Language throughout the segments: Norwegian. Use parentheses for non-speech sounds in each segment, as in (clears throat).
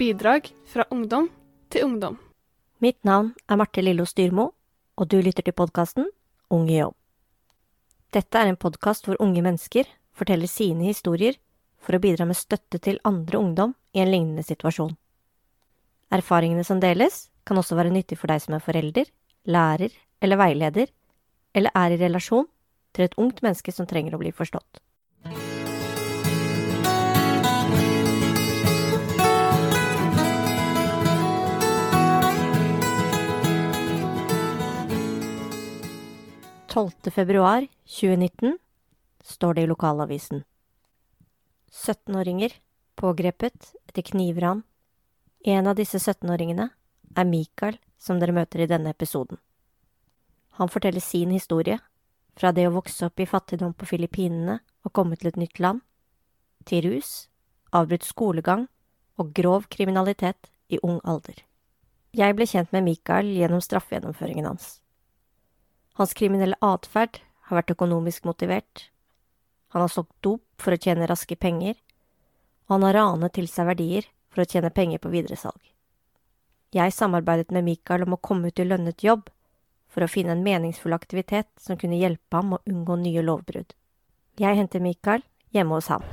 bidrag fra ungdom til ungdom. Mitt navn er Marte Lillo Styrmo, og du lytter til podkasten Ung i jobb. Dette er en podkast hvor unge mennesker forteller sine historier for å bidra med støtte til andre ungdom i en lignende situasjon. Erfaringene som deles, kan også være nyttig for deg som er forelder, lærer eller veileder, eller er i relasjon til et ungt menneske som trenger å bli forstått. «12. februar 2019 står det i lokalavisen. 17-åringer pågrepet etter knivran. En av disse 17-åringene er Mikael, som dere møter i denne episoden. Han forteller sin historie, fra det å vokse opp i fattigdom på Filippinene og komme til et nytt land, til rus, avbrutt skolegang og grov kriminalitet i ung alder. Jeg ble kjent med Mikael gjennom straffegjennomføringen hans. Hans kriminelle atferd har vært økonomisk motivert, han har solgt dop for å tjene raske penger, og han har ranet til seg verdier for å tjene penger på videresalg. Jeg samarbeidet med Mikael om å komme ut i lønnet jobb for å finne en meningsfull aktivitet som kunne hjelpe ham å unngå nye lovbrudd. Jeg henter Mikael hjemme hos ham.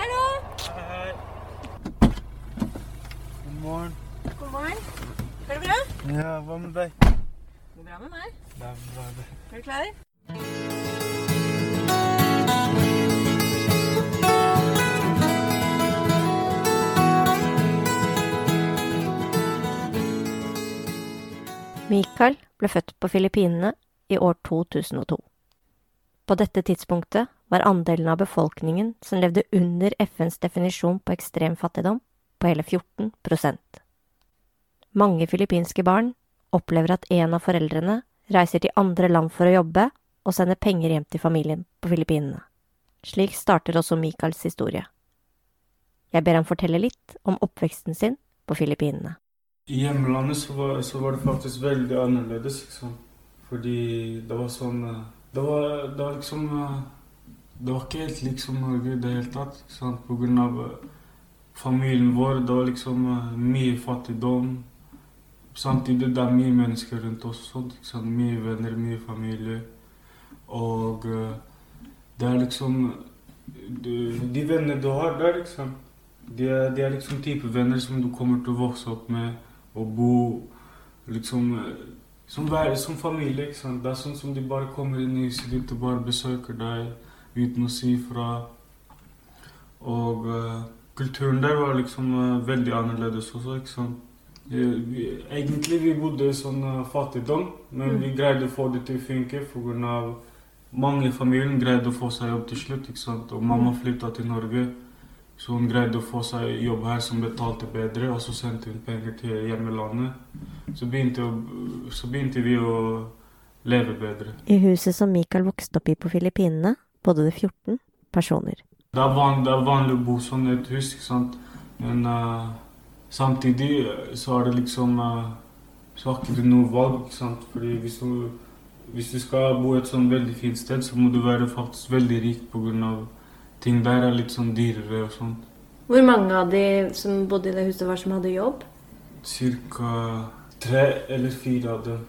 Hallo! Hei. God morgen. God morgen. Går det bra? Ja, hva med deg? Bra med meg. Det er bra, det. Er du klar? Mikael ble født på Filippinene i år 2002. På dette tidspunktet var andelen av befolkningen som levde under FNs definisjon på ekstrem fattigdom, på hele 14% Mange filippinske barn opplever at en av foreldrene reiser til andre land for å jobbe og sender penger hjem til familien på Filippinene. Slik starter også Michaels historie. Jeg ber ham fortelle litt om oppveksten sin på Filippinene. I hjemlandet så var, så var det faktisk veldig annerledes, liksom. Fordi det var sånn Det var, det var liksom Det var ikke helt liksom Norge i det hele tatt. Sant? På grunn av familien vår. Det var liksom eh, mye fattigdom. Samtidig det er mye mennesker rundt oss. Sånn? Mye venner, mye familie. Og eh, det er liksom du, De vennene du har der, liksom de er, de er liksom type venner som du kommer til å vokse opp med og bo liksom eh, som, som familie. ikke sant? Det er sånn som de bare kommer inn i huset ditt og bare besøker deg uten å si fra. Og uh, kulturen der var liksom uh, veldig annerledes også, ikke sant. Eh, egentlig vi bodde i sånn eh, fattigdom, men Mm. vi greide å få det til å funke pga. mange i familien greide å få seg jobb til slutt. ikke sant? Og mamma flytta til Norge. Så hun greide å få seg jobb her som betalte bedre, og så sendte hun penger til hjemmelandet. Så begynte, å, så begynte vi å leve bedre. I huset som Mikael vokste opp i på Filippinene, bodde det 14 personer. Det er, van, det er vanlig å bo sånn i et hus, ikke sant. Men eh, samtidig eh, så er det liksom eh, Så har ikke du noe valg, ikke sant. Fordi hvis du, hvis du skal bo et sånn veldig fint sted, så må du være faktisk veldig rik av ting der er litt sånn dyrere og sånt. Hvor mange av de som bodde i det huset, var som hadde jobb? Cirka tre eller fire av dem.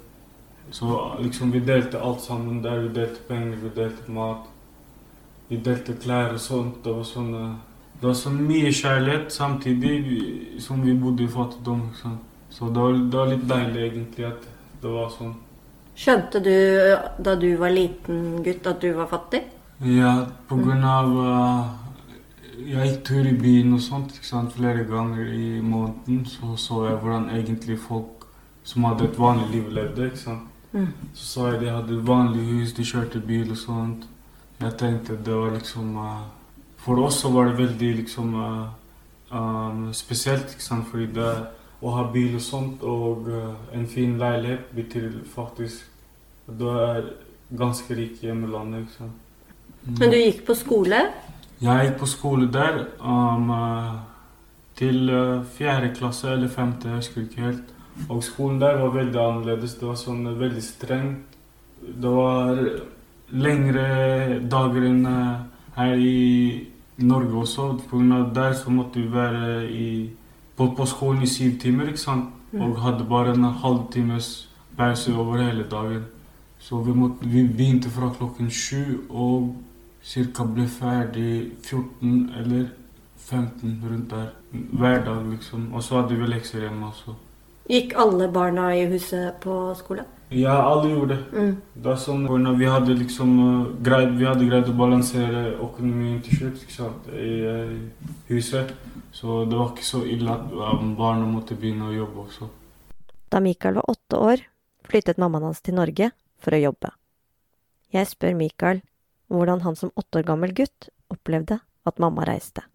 Så liksom vi delte alt sammen der. Vi delte penger, vi delte mat. Vi delte klær og sånt. Det var sånn Det var så mye kjærlighet samtidig som vi bodde i fattigdom. ikke? Så det var, det var litt deilig egentlig at det var sånn. Skjønte du da du var liten gutt at du var fattig? Ja, på grunn av uh, Jeg gikk tur i byen og sånt flere ganger i måneden. Så så jeg hvordan egentlig folk som hadde et vanlig liv, levde. ikke sant? Mm. Så sa jeg de hadde et vanlig hus, de kjørte bil og sånt. Jeg tenkte det var liksom eh, For oss så var det veldig liksom um, spesielt, ikke sant? Fordi det å ha bil og sånt og eh, en fin leilighet betyr faktisk at du er ganske rik i hjemmelandet, ikke sant. Mm. Men du gikk på skole? Jeg gikk på skole der um, til fjerde klasse eller femte, jeg husker ikke helt. Og skolen der var veldig annerledes. Det var sånn veldig strengt. Det var lengre dager enn eh, her i Norge også. for der så måtte vi være i, på, på skolen i syv timer, ikke sant? Og hadde bare en halvtimes pause over hele dagen. Så vi, måtte, vi begynte fra klokken sju og ca. ble ferdig 14 eller 15 rundt der. Hver dag, liksom. Og så hadde vi lekser hjemme også. Gikk alle barna i huset på skole? Ja, alle gjorde det. Mm. Det er sånn, når vi hadde liksom uh, greid, vi hadde greid å balansere økonomien til slutt ikke sant, i uh, huset. Så det var ikke så ille at um, barna måtte begynne å jobbe også. Da Mikael var åtte år, flyttet mammaen hans til Norge for å jobbe. Jeg spør Mikael hvordan han som åtte år gammel gutt opplevde at mamma reiste.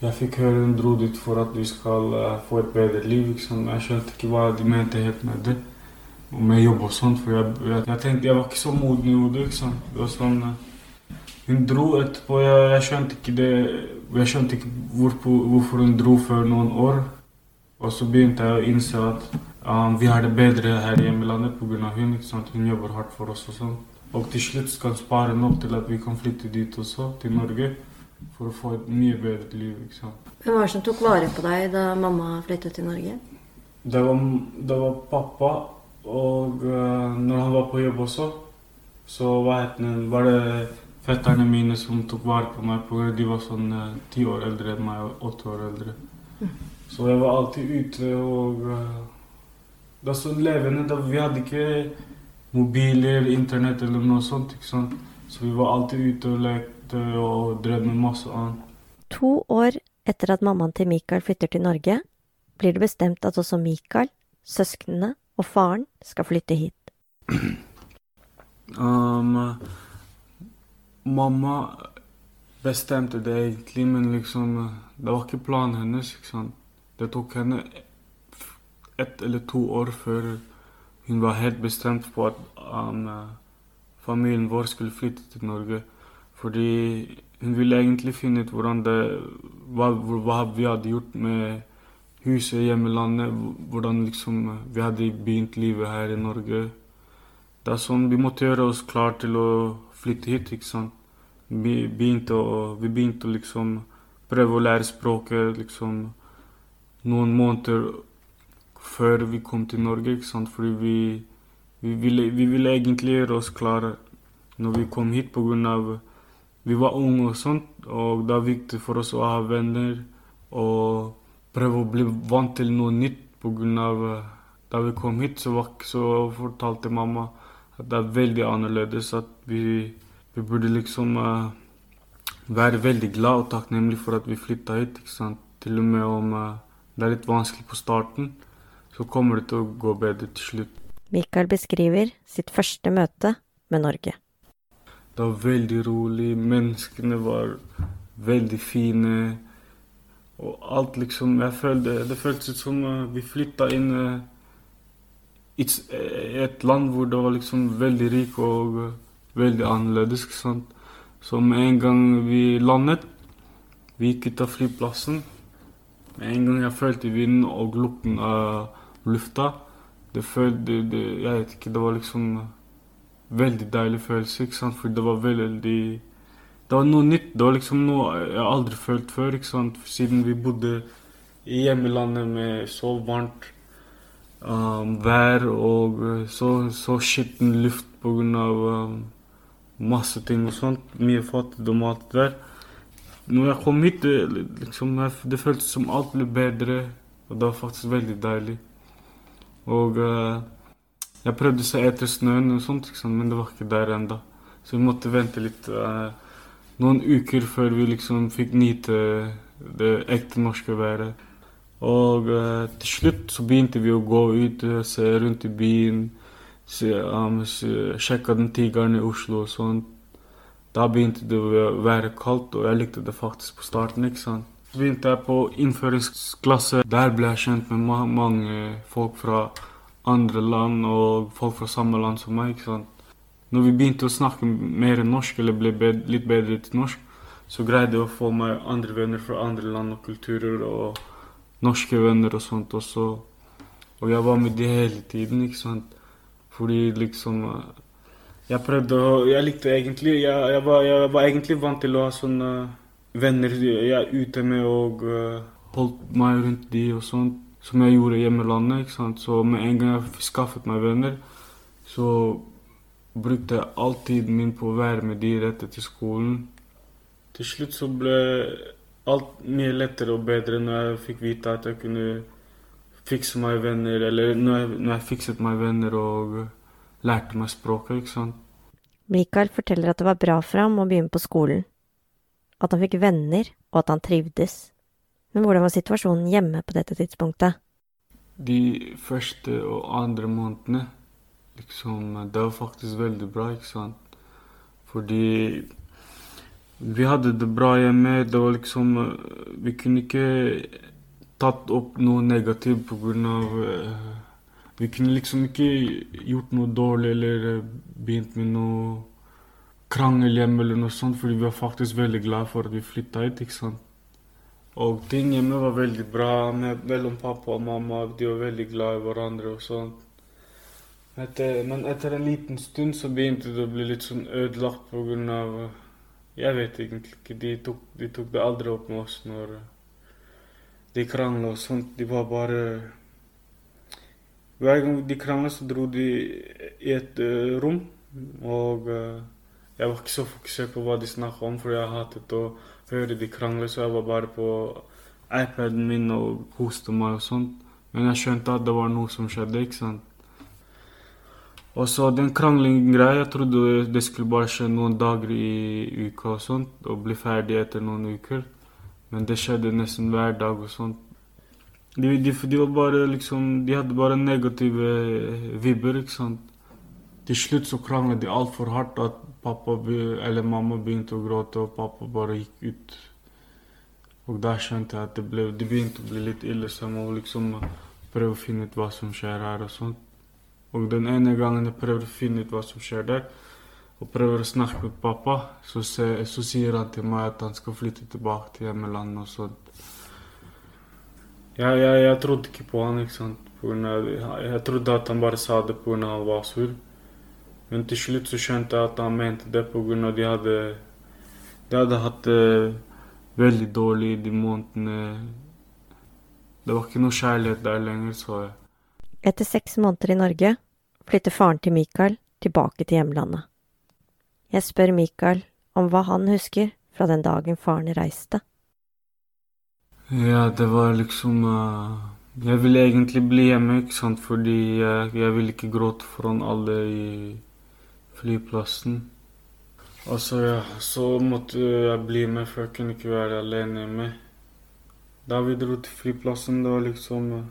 Jeg fikk høre hun dro dit for at vi skal uh, få et bedre liv. Liksom. Jeg skjønte ikke hva de mente helt med det. Med jobb og sånt, for jeg, jeg, jeg tenkte jeg var ikke så moden i hodet. ikke sant? Det var sånn... uh, hun dro etterpå. Jeg, jeg skjønte ikke det Jeg skjønte ikke hvorfor, hvorfor hun dro før noen år. Og så begynte jeg å innse at um, vi har det bedre her i hjemlandet pga. hun. ikke sant? Hun jobber hardt for oss og sånn. Og til slutt skal spare nok til at vi kan flytte dit også, til Norge. For å få et mye bedre liv. ikke sant? Hvem var det som tok vare på deg da mamma flyttet til Norge? Det var, det var pappa, og uh, når han var på jobb også, så den, var det fetterne mine som tok vare på meg. på De var sånn ti ti år eldre enn meg, og åtte år eldre. Så jeg var alltid ute, og uh, det er sånn levende. Da, vi hadde ikke mobiler, internett eller noe sånt. ikke sant? Så vi var alltid ute og lekte og drev med masse annet. To år etter at mammaen til Mikael flytter til Norge, blir det bestemt at også Mikael, søsknene og faren skal flytte hit. (clears throat) Um, mamma bestemte det egentlig, men liksom Det var ikke planen hennes. ikke sant? Det tok henne ett eller to år før hun var helt bestemt på at um, familien vår skulle flytte til Norge. Fordi hun ville egentlig finne ut hvordan det, hva, hva vi hadde gjort med huset hjemlandet. Hvordan liksom vi hadde begynt livet her i Norge. Det er sånn, Vi måtte gjøre oss klar til å flytte hit. ikke sant? Vi begynte å, vi begynte å liksom prøve å lære språket liksom noen måneder før vi kom til Norge. ikke sant? Fordi vi, vi, ville, vi ville egentlig gjøre oss klare når vi kom hit av Vi var unge og sånt, og det er viktig for oss å ha venner og prøve å bli vant til noe nytt på grunn av Da vi kom hit, så, var, så fortalte mamma at det er veldig annerledes. At vi, vi burde liksom uh, være veldig glad og takknemlig for at vi flytta hit. ikke sant? Til og med om uh, det er litt vanskelig på starten, så kommer det til å gå bedre til slutt. Mikael beskriver sitt første møte med Norge. Det var veldig rolig, menneskene var veldig fine. Og alt liksom Jeg følte Det føltes ut som eh, vi flytta inn eh, i et, et land hvor det var liksom veldig rik og eh, veldig annerledes. ikke sant? Så med en gang vi landet, vi gikk ut av flyplassen Med en gang jeg følte vinden og lukten av lufta det følte, det, Jeg vet ikke, det var liksom veldig deilig følelse, ikke sant? For det var veldig Det var noe nytt. Det var liksom noe jeg aldri følt før, ikke sant? Siden vi bodde i hjemlandet med så varmt um, vær og uh, så, så skitten luft av um, masse ting og sånt. Mye fattigdom og alt det der. Når jeg kom hit, det, liksom, det føltes som alt ble bedre, og det var faktisk veldig deilig. Og uh, jeg prøvde å se etter snøen, og sånt, sant? men det var ikke der ennå. Så vi måtte vente litt. uh, noen uker før vi liksom fikk nyte det ekte norske været. Og uh, til slutt så begynte vi å gå ut, uh, se rundt i byen. Se, um, se, sjekke den tigeren i Oslo og sånt. Da begynte det å være kaldt, og jeg likte det faktisk på starten. ikke sant? Så begynte jeg på innføringsklasse. Der ble jeg kjent med ma mange folk fra andre land og folk fra samme land som meg. ikke sant? Når vi begynte å snakke mer norsk, eller ble bedre, litt bedre til norsk, så greide jeg å få meg andre venner fra andre land og kulturer, og norske venner og sånt også. Og jeg var med de hele tiden, ikke sant. Fordi liksom eh, Jeg prøvde å Jeg likte egentlig Jeg, jeg, var, jeg var egentlig vant til å ha sånn eh, venner jeg er ute med, og uh, holdt meg rundt de og sånt, som jeg gjorde i landet, ikke sant? Så med en gang jeg skaffet meg venner, så brukte all tiden min på å være med de rette til skolen. Til slutt så ble alt mye lettere og bedre når jeg fikk vite at jeg kunne fikse meg venner, eller når jeg, når jeg fikset meg venner og lærte meg språket, ikke sant. Mikael forteller at det var bra for ham å begynne på skolen, at han fikk venner, og at han trivdes. Men hvordan var situasjonen hjemme på dette tidspunktet? De første og andre månedene, liksom, det var faktisk veldig bra, ikke sant. Fordi vi hadde det bra hjemme. Det var liksom Vi kunne ikke tatt opp noe negativt av uh, Vi kunne liksom ikke gjort noe dårlig eller uh, begynt med noe krangel hjemme eller noe sånt, fordi vi var faktisk veldig glad for at vi flytta hit, ikke sant. Og ting hjemme var veldig bra med, mellom pappa og mamma. De var veldig glad i hverandre og sånt. Etter, men etter en liten stund så begynte det å bli litt sånn ødelagt grunn av Jeg vet egentlig ikke. De tok, de tok det aldri opp med oss når de krangla og sånt. De var bare Hver gang de krangla, så dro de i et uh, rom. Og uh, jeg var ikke så fokusert på hva de snakka om, for jeg hatet å høre de krangle, så jeg var bare på iPaden min og koste meg og sånt. Men jeg skjønte at det var noe som skjedde, ikke sant. Og så den kranglinggreia, jeg trodde det skulle bare skje noen dager i uka og sånt, og bli ferdig etter noen uker. Men det skjedde nesten hver dag og sånt. De, de, de, var bare liksom De hadde bare negative vibber, ikke sant. Til slutt så kranglet de altfor hardt at pappa eller mamma begynte å gråte, og pappa bare gikk ut. Og da skjønte jeg at det, ble, det begynte å bli litt ille, så jeg må liksom prøve å finne ut hva som skjer her og sånt. Og den ene gangen jeg prøver å finne ut hva som skjer der, og prøver å snakke med pappa, så, se, så, sier han til meg at han skal flytte tilbake til hjemmelandet og sånt. Jeg, jeg, jeg trodde ikke på han, ikke sant. Av, jeg trodde at han bare sa det pga. han var sur. Men til slutt så skjønte jeg at han mente det pga. de hadde, de hadde hatt det veldig dårlig de månedene. Det var ikke noe kjærlighet der lenger, så jeg. Etter seks måneder i Norge flytter faren til Mikael tilbake til hjemlandet. Jeg spør Mikael om hva han husker fra den dagen faren reiste. Ja, det var liksom uh, Jeg ville egentlig bli hjemme, ikke sant, fordi jeg, jeg ville ikke gråte foran alle i flyplassen. Altså, ja, så måtte jeg bli med, for jeg kunne ikke være alene hjemme. Da vi dro til flyplassen, det var liksom uh,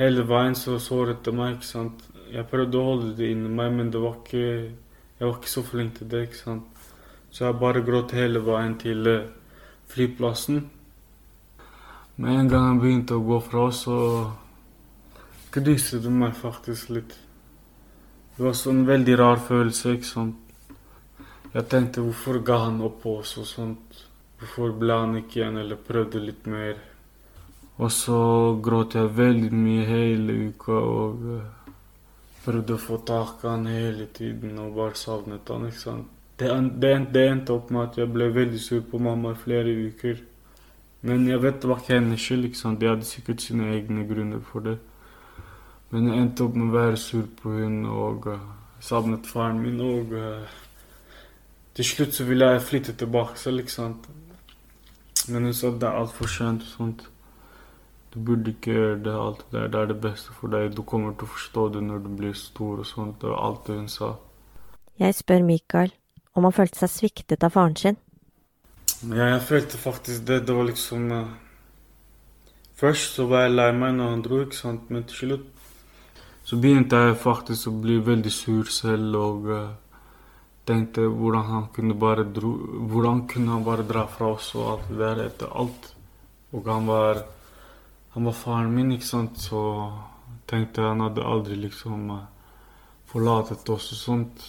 Hele veien så såret det meg, ikke sant. Jeg prøvde å holde det inni meg, men det var ikke jeg var ikke så flink til det, ikke sant. Så jeg bare gråt hele veien til eh, flyplassen. Med en gang jeg begynte å gå fra så knuste det meg faktisk litt. Det var sånn veldig rar følelse, ikke sant. Jeg tenkte hvorfor ga han opp på oss og sånt. Hvorfor ble han ikke igjen eller prøvde litt mer? Og så gråt jeg veldig mye hele uka og prøvde å få tak i han hele tiden og bare savnet han, ikke sant. Det, det, det, endte opp med at jeg ble veldig sur på mamma i flere uker. Men jeg vet det var ikke hennes skyld, sant. De hadde sikkert sine egne grunner for det. Men jeg endte opp med å være sur på henne og uh, savnet faren min. Og uh, til slutt så ville jeg flytte tilbake ikke sant. Men hun sa det er altfor sent og sånt. Du burde ikke gjøre det, alt det der. Det er det beste for deg. Du kommer til å forstå det når du blir stor og sånt. Det var alt det hun sa. Jeg spør Mikael om han følte seg sviktet av faren sin. Ja, jeg følte faktisk det. Det var liksom uh, Først så var jeg lei meg når han dro, ikke sant. Men til slutt så begynte jeg faktisk å bli veldig sur selv og uh, tenkte hvordan han kunne bare dro, Hvordan kunne han bare dra fra oss og alt det der etter alt. Og han var han var faren min, ikke sant, så tenkte jeg han hadde aldri liksom eh, forlatet oss og sånt.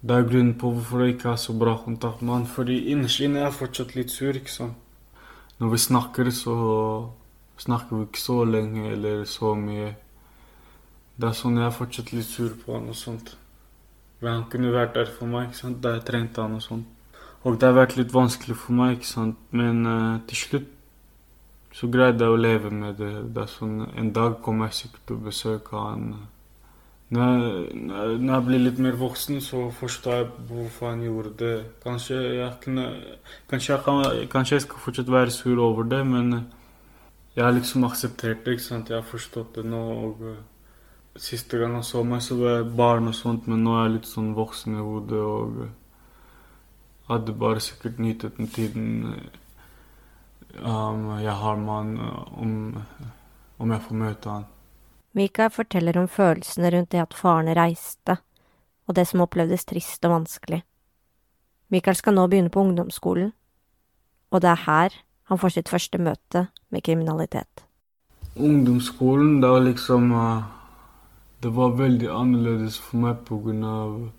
Det er grunnen på hvorfor jeg ikke har så bra kontakt med han, fordi innerst inne er jeg fortsatt litt sur, ikke sant. Når vi snakker, så snakker vi ikke så lenge eller så mye. Det er sånn jeg er fortsatt litt sur på han og sånt. Men han kunne vært der for meg ikke sant, da jeg trengte han og sånt. Og det har vært litt vanskelig for meg, ikke sant. Men uh, til slutt så greide jeg å leve med det. det sånn, en dag kommer jeg sikkert til å besøke han. Når jeg, når jeg blir litt mer voksen, så forstår jeg hvorfor han gjorde det. Kanskje jeg, kunne, kanskje jeg, kan, kanskje jeg skal fortsatt være sur over det, men jeg har liksom akseptert det. ikke sant? Jeg har forstått det nå. og uh, Siste gang han så meg, så var jeg barn og sånt, men nå er jeg litt sånn voksen i hodet og hadde bare sikkert nytet den tiden um, jeg har med han, om, om jeg får møte han. Mikael forteller om følelsene rundt det at faren reiste, og det som opplevdes trist og vanskelig. Mikael skal nå begynne på ungdomsskolen, og det er her han får sitt første møte med kriminalitet. Ungdomsskolen, da liksom uh, Det var veldig annerledes for meg av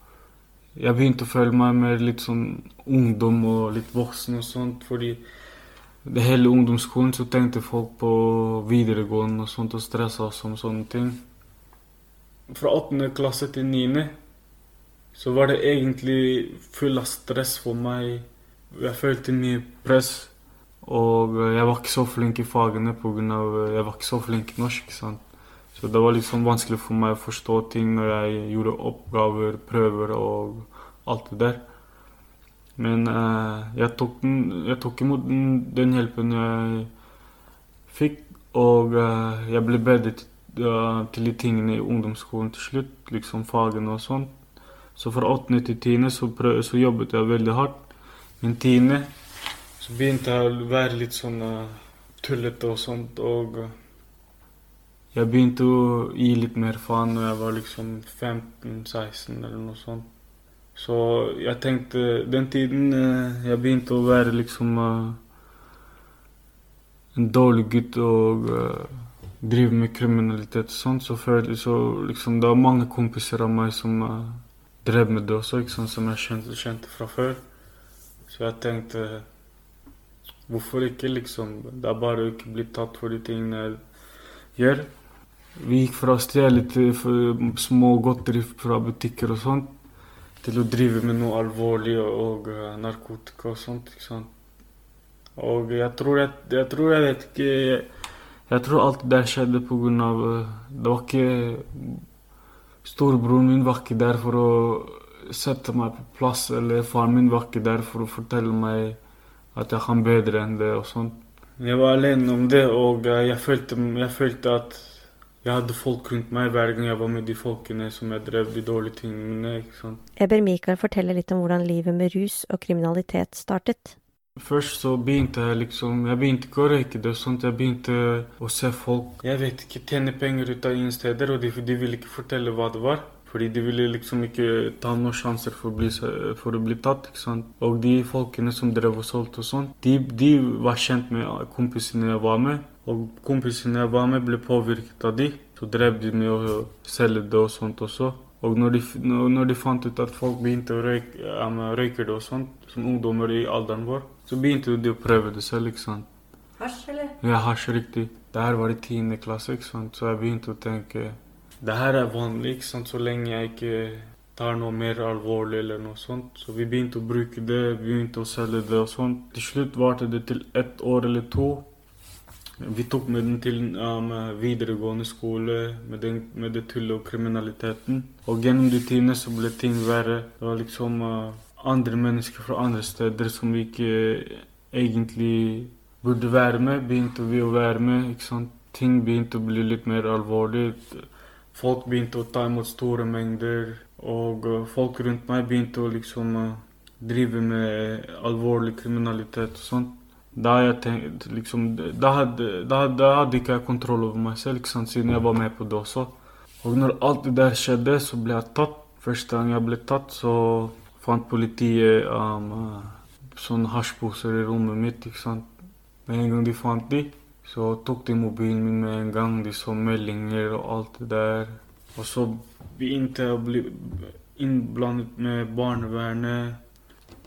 Jeg begynte å føle meg mer litt sånn ungdom og litt voksen og sånt, fordi det hele ungdomsskolen så tenkte folk på videregående og sånt og stressa oss om sånne ting. Fra 8. klasse til 9. så var det egentlig full av stress for meg. Jeg følte mye press. Og jeg var ikke så flink i fagene pga. jeg var ikke så flink i norsk. sant? Så det var liksom vanskelig for meg å forstå ting når jeg gjorde oppgaver, prøver og alt det der. Men uh, jeg, tok den, jeg, tok imot den, den, hjelpen jeg fikk, og uh, jeg ble bedre til, til, de tingene i ungdomsskolen til slutt, liksom fagene og sånt. Så fra 8. til 10. Så, prøv, så jobbet jeg veldig hardt. Men 10. så begynte jeg å være litt sånn tullete og sånt, og jeg begynte å gi litt mer faen når jeg var liksom 15-16 eller noe sånt. Så jeg tenkte Den tiden eh, jeg begynte å være liksom uh, en dårlig gutt og uh, drive med kriminalitet og sånn, så så liksom Det var mange kompiser av meg som uh, drev med det også, ikke sant, som jeg kjente, kjente fra før. Så jeg tenkte Hvorfor ikke, liksom? Det er bare å ikke bli tatt for de tingene jeg gjør. Vi gikk fra å stjele til små godteri fra butikker og sånt til å drive med noe alvorlig og uh, narkotika og sånt. ikke sant? Og jeg tror jeg, jeg tror jeg vet ikke jeg, jeg, tror alt det skjedde på grunn av uh, Det var ikke Storebroren min var ikke der for å sette meg på plass, eller faren min var ikke der for å fortelle meg at jeg kan bedre enn det og sånt. Jeg var alene om det, og uh, jeg følte, jeg følte at jeg hadde folk rundt meg hver gang jeg var med de folkene som jeg drev de dårlige tingene ikke sant? Jeg ber Mikael fortelle litt om hvordan livet med rus og kriminalitet startet. Først så begynte jeg liksom Jeg begynte ikke å røyke det. sånt, Jeg begynte å se folk jeg vet ikke, tjene penger ut av ingen steder, og de, de ville ikke fortelle hva det var. Fordi de ville liksom ikke ta noen sjanser for å bli, for å bli tatt. ikke sant? Og de folkene som drev og solgte og sånn, de, de var kjent med kompisene jeg var med. Og kompisene jeg var med, ble påvirket av de. Så drev de med å selge det og sånt også. Og når de, når de fant ut at folk begynte å røyke, um, røyke det og sånt, som ungdommer i alderen vår, så begynte de å prøve det selv. ikke sant? Hasj, eller? Ja, hasj, riktig. Det her var i tiende klasse, ikke sant. Så jeg begynte å tenke Det her er vanlig, ikke sant, så lenge jeg ikke tar noe mer alvorlig eller noe sånt. Så vi begynte å bruke det, begynte å selge det og sånt. Til slutt varte det til ett år eller to. Vi tok med den til um, videregående skole med, den, med det tullet og kriminaliteten. Og gjennom de tidene så ble ting verre. Det var liksom uh, andre mennesker fra andre steder som vi ikke egentlig burde være med, begynte vi å være med. ikke sant? Ting begynte å bli litt mer alvorlig. Folk begynte å ta imot store mengder. Og uh, folk rundt meg begynte å liksom uh, drive med alvorlig kriminalitet og sånt. Da, jeg tenkt, liksom, da, hadde, da, da hadde ikke jeg kontroll over meg selv, sant, siden jeg var med på det også. Og når alt det der skjedde, så ble jeg tatt. Første gang jeg ble tatt, så fant politiet um, sånne hasjposer i rommet mitt. ikke sant? Med en gang de fant de, så tok de mobilen min med en gang. De så meldinger og alt det der. Og så begynte jeg å bli innblandet med barnevernet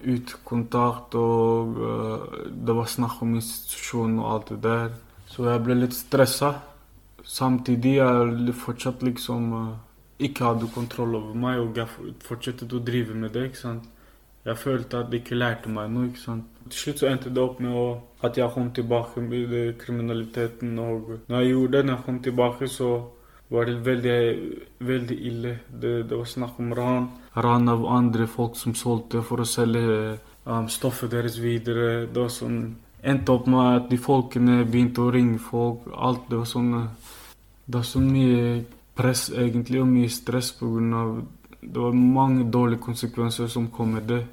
utekontakt, og uh, det var snakk om institusjon og alt det der. Så jeg ble litt stressa. Samtidig jeg fortsatt liksom uh, ikke hadde kontroll over meg, og jeg fortsatte å drive med det. ikke sant? Jeg følte at de ikke lærte meg noe. ikke sant? Til slutt så endte det opp med at jeg kom tilbake med kriminaliteten. Og når jeg gjorde det, når jeg kom tilbake, så var det veldig, veldig ille. Det, det var snakk om ran. Ran av andre folk som solgte for å selge um, stoffet deres videre. Det var sånn endte opp med at de folkene begynte å ringe folk. Alt det var sånn eh, Det var så mye press egentlig, og mye stress av Det var mange dårlige konsekvenser som kom med det.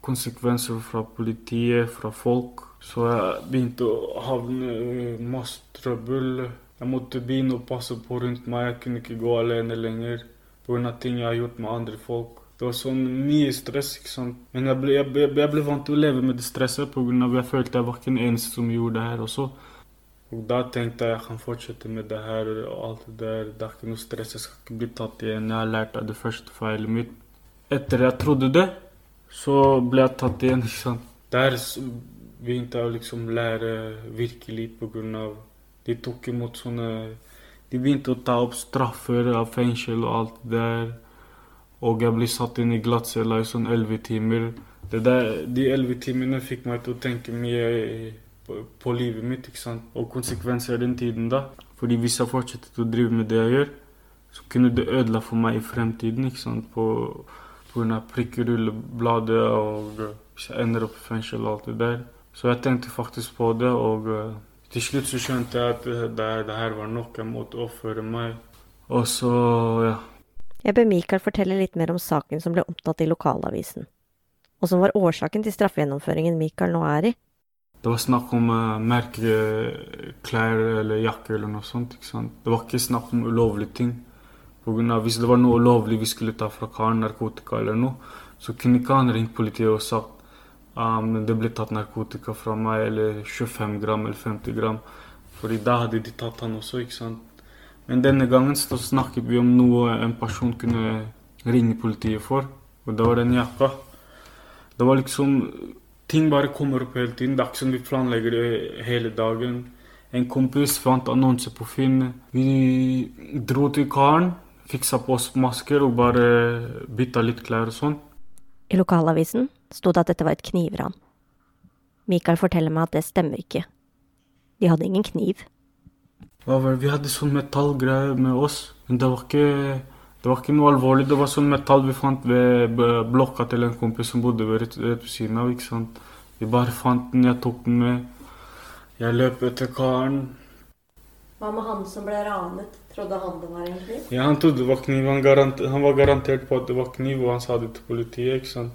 Konsekvenser fra politiet, fra folk. Så jeg begynte å havne i masse trøbbel. Jeg måtte begynne å passe på rundt meg. Jeg kunne ikke gå alene lenger pga. ting jeg har gjort med andre folk. Det var sånn mye stress, ikke sant. Men jeg ble, jeg ble, jeg ble vant til å leve med det stresset pga. jeg følte jeg var ikke den eneste som gjorde det her også. Og da tenkte jeg jeg kan fortsette med det her og alt det der. Det er ikke noe stress, jeg skal ikke bli tatt igjen. Jeg har lært av det første feilet mitt. Etter jeg trodde det, så ble jeg tatt igjen, ikke sant. Der begynte jeg å liksom lære virkelig på grunn av De tok imot sånne De begynte å ta opp straffer av fengsel og alt det der. Og jeg ble satt inn i glattcella i sånn elleve timer. Der, de elleve timene fikk meg til å tenke mye på, på livet mitt ikke sant? og konsekvenser den tiden da. Fordi hvis jeg fortsetter å drive med det jeg gjør, så kunne det ødela for meg i fremtiden. ikke sant? På, på grunn av prikkerullebladet og hvis jeg ender opp i fengsel og alt det der. Så jeg tenkte faktisk på det, og eh, til slutt så skjønte jeg at eh, det, det her var nok. Jeg måtte oppføre meg. Og så, ja. Jeg ber Mikael fortelle litt mer om saken som ble omtalt i lokalavisen, og som var årsaken til straffegjennomføringen Mikael nå er i. Det var snakk om uh, merkeklær eller jakke eller noe sånt. ikke sant? Det var ikke snakk om ulovlige ting. På grunn av, hvis det var noe ulovlig vi skulle ta fra karen, narkotika eller noe, så kunne ikke han ringt politiet og sagt um, det ble tatt narkotika fra meg, eller 25 gram eller 50 gram. Fordi da hadde de tatt han også, ikke sant. Men denne gangen så snakket vi om noe en person kunne ringe politiet for, og det var den jakka. Det var liksom Ting bare kommer opp hele tiden. Det er ikke som vi planlegger det hele dagen. En kompis fant annonse på Finn. Vi dro til karen, fiksa på oss masker og bare bytta litt klær og sånn. I lokalavisen sto det at dette var et knivran. Mikael forteller meg at det stemmer ikke. De hadde ingen kniv. Vi hadde sånn metallgreier med oss, men det var ikke det var ikke noe alvorlig. Det var sånn metall vi fant ved blokka til en kompis som bodde ved rett ved siden av. ikke sant? Vi bare fant den, jeg tok den med. Jeg løp etter karen. Hva med han som ble ranet? Trodde han det var en kniv? Ja, Han trodde det var kniv. Han, garanter, han var garantert på at det var kniv, og han sa det til politiet. ikke sant?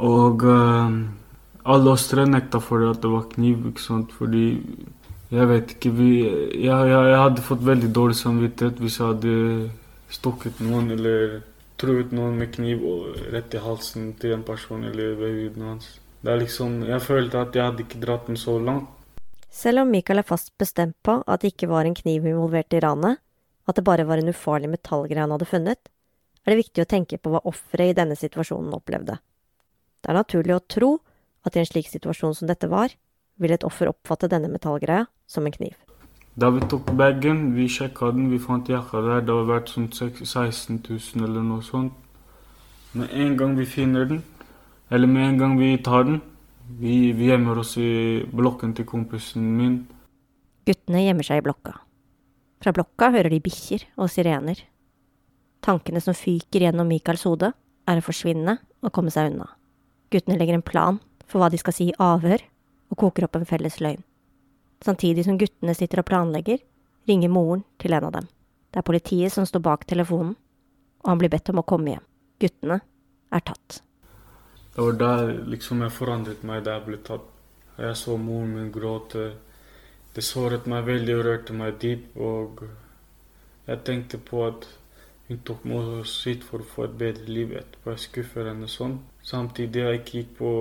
Og uh, alle oss tre nekta for det at det var kniv, ikke sant? fordi jeg vet ikke vi, jeg, jeg, jeg hadde fått veldig dårlig samvittighet hvis jeg hadde stukket noen eller truet noen med kniv og rett i halsen til en person eller ved huden hans. Det er liksom, Jeg følte at jeg hadde ikke dratt den så langt. Selv om Mikael er fast bestemt på at det ikke var en kniv involvert i ranet, at det bare var en ufarlig metallgreie han hadde funnet, er det viktig å tenke på hva offeret i denne situasjonen opplevde. Det er naturlig å tro at i en slik situasjon som dette var, vil et offer oppfatte denne metallgreia som en kniv. Da vi tok bagen, vi sjekka den, vi fant jakka der. Det var verdt sånn seks- 16 000 eller noe sånt. Med en gang vi finner den, eller med en gang vi tar den Vi, vi gjemmer oss i blokken til kompisen min. Guttene gjemmer seg i blokka. Fra blokka hører de bikkjer og sirener. Tankene som fyker gjennom Michaels hode, er å forsvinne og komme seg unna. Guttene legger en plan for hva de skal si i avhør, og koker opp en felles løgn. Samtidig som guttene sitter og planlegger, ringer moren til en av dem. Det er politiet som står bak telefonen, og han blir bedt om å komme hjem. Guttene er tatt. Det var der liksom jeg forandret meg da jeg ble tatt. Jeg så moren min gråte. Det såret meg veldig og rørte meg dypt. Og jeg tenkte på at hun tok oss hit for å få et bedre liv etterpå. Jeg skuffer henne sånn. Samtidig jeg ikke gikk på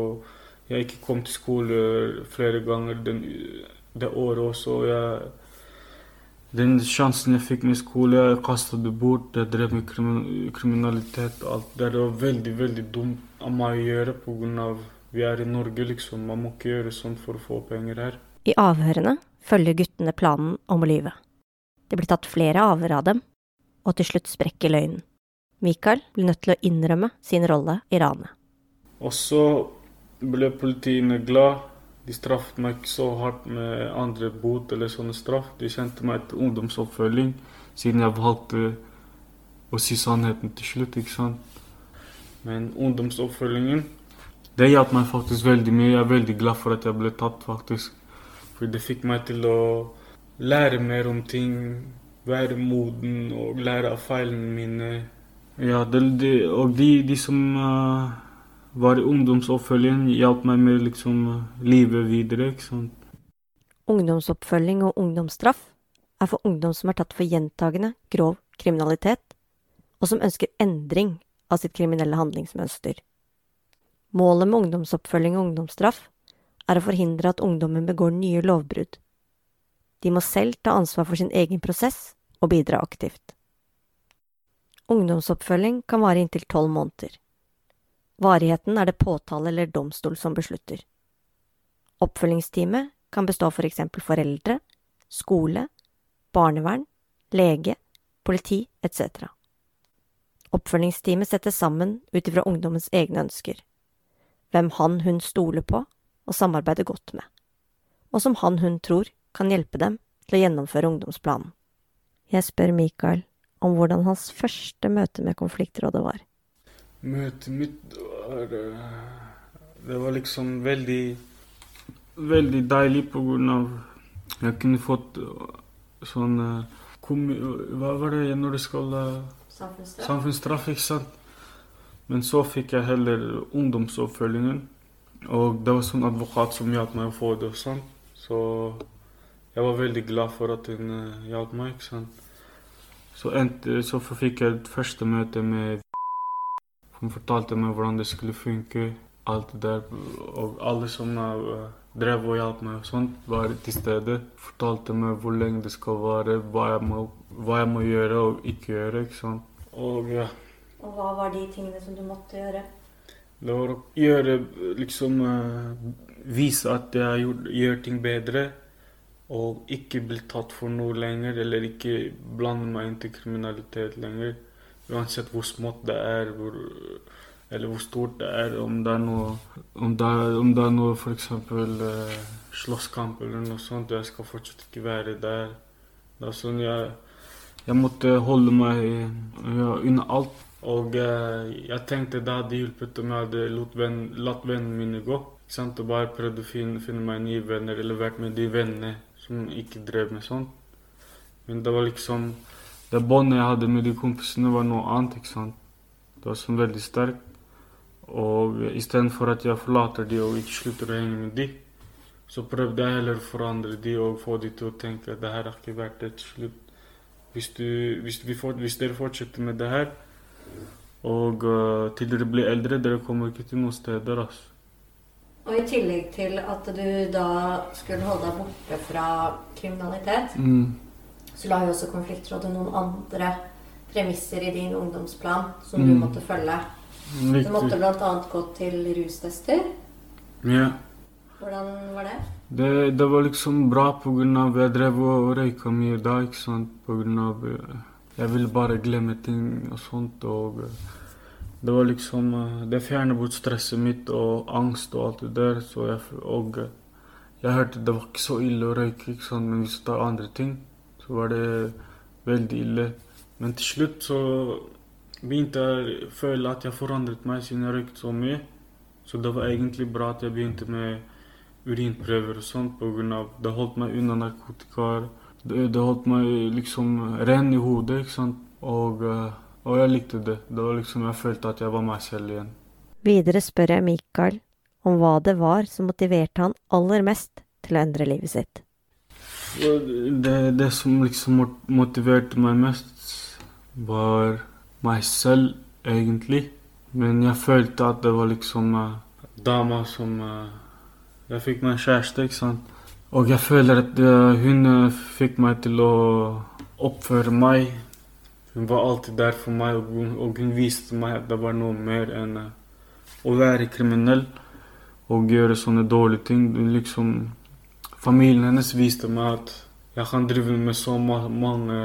Jeg ikke kom til skole flere ganger den, det året også. Jeg, den sjansen jeg fikk med skole, jeg kastet det bort. Jeg drev med kriminalitet og alt det var veldig, veldig dumt av meg å gjøre av vi er i Norge, liksom. Man må ikke gjøre sånn for å få penger her. I avhørene følger guttene planen om å lyve. Det blir tatt flere avhør av dem, og til slutt sprekker løgnen. Mikael blir nødt til å innrømme sin rolle i ranet. Og så ble politiene glad. De straffet meg ikke så hardt med andre bot eller sånne straff. De kjente meg etter ungdomsoppfølging, siden jeg valgte å si sannheten til slutt, ikke sant. Men ungdomsoppfølgingen, det hjalp meg faktisk veldig mye. Jeg er veldig glad for at jeg ble tatt, faktisk. For det fikk meg til å lære mer om ting, være moden og lære av feilene mine. Ja, det, det, og de, de som uh, var i ungdomsoppfølgingen, hjalp meg med liksom uh, livet videre, ikke sant. Ungdomsoppfølging og ungdomsstraff er for ungdom som er tatt for gjentagende grov kriminalitet, og som ønsker endring av sitt kriminelle handlingsmønster. Målet med ungdomsoppfølging og ungdomsstraff er å forhindre at ungdommen begår nye lovbrudd. De må selv ta ansvar for sin egen prosess og bidra aktivt. Ungdomsoppfølging kan vare inntil tolv måneder. Varigheten er det påtale eller domstol som beslutter. Oppfølgingsteamet kan bestå av for eksempel foreldre, skole, barnevern, lege, politi etc. Oppfølgingsteamet settes sammen ut ifra ungdommens egne ønsker, hvem han hun stoler på og samarbeider godt med, og som han hun tror kan hjelpe dem til å gjennomføre ungdomsplanen. Jeg spør Mikael om hvordan hans første møte med konfliktrådet var. Møtet mitt var eh, Det var liksom veldig Veldig deilig på grunn av Jeg kunne fått sånn Hva var det når du skal Samfunnsstraff. Samfunnsstraff, ikke sant. Men så fikk jeg heller ungdomsoppfølgingen. Og det var sånn advokat som hjalp meg å få det og sånn. Så jeg var veldig glad for at hun uh, hjalp meg, ikke sant. Så, endte, så fikk jeg et første møte med (laughs) Hun fortalte meg hvordan det skulle funke, alt det der. Og alle som uh, drev og hjalp meg og sånt, var til stede. Fortalte meg hvor lenge det skal vare, hva jeg må, hva jeg må gjøre og ikke gjøre. ikke sant. Og ja, Og hva var de tingene som du måtte gjøre? Det var å gjøre liksom eh, Vise at jeg gjør, gjør ting bedre. Og ikke bli tatt for noe lenger, eller ikke blande meg inn til kriminalitet lenger. Uansett hvor smått det er, hvor, eller hvor stort det er. Om det er noe Om det om det er noe f.eks. Eh, slåsskamp eller noe sånt. Jeg skal fortsatt ikke være der. Det er sånn jeg Jeg måtte holde meg ja, unna alt. Og eh, jeg tenkte det hadde hjulpet om jeg hadde lot venn, latt vennene mine gå. Sant? Og bare prøvd å finne, finne meg nye venner, eller vært med de vennene som ikke drev med sånt. Men det var liksom Det båndet jeg hadde med de kompisene, var noe annet. ikke sant? Det var sånn veldig sterkt. Og istedenfor at jeg forlater de og ikke slutter å henge med de, så prøvde jeg heller å forandre de og få de til å tenke at det her har ikke vært et slutt. Hvis, du, hvis, vi hvis dere fortsetter med det her, og uh, til dere blir eldre, dere kommer ikke til noen steder. altså. Og i tillegg til at du da skulle holde deg borte fra kriminalitet, Mm. så la jo også konfliktrådet noen andre premisser i din ungdomsplan som du Mm. måtte følge. Du måtte Riktig. bl.a. gå til rustester. Ja. Hvordan var det? Det, det var liksom bra av jeg drev og røyka mye da, ikke sant. På grunn av eh, Jeg ville bare glemme ting og sånt. Og eh, det var liksom eh, Det fjerner bort stresset mitt og angst og alt det der. Så jeg, og eh, jeg hørte det var ikke så ille å røyke, ikke sant. Men hvis du tar andre ting, så var det veldig ille. Men til slutt så begynte jeg å føle at jeg forandret meg siden jeg røykte så mye. Så det var egentlig bra at jeg begynte med urinprøver og sånt av Det holdt meg unna narkotika. Det, det holdt meg liksom ren i hodet, ikke sant. Og, eh, og jeg likte det. Det var liksom Jeg følte at jeg var meg selv igjen. Videre spør jeg Mikael om hva det var som motiverte han aller mest til å endre livet sitt. Det, det som liksom motiverte meg mest, var meg selv, egentlig. Men jeg følte at det var liksom uh, dama som uh, Jeg fikk meg kjæreste, ikke sant. Og jeg føler at eh, hun eh, fikk meg til å oppføre meg. Hun var alltid der for meg, og hun, og hun viste meg at det var noe mer enn eh, å være kriminell og gjøre sånne dårlige ting. Liksom Familien hennes viste meg at jeg kan drive med så mange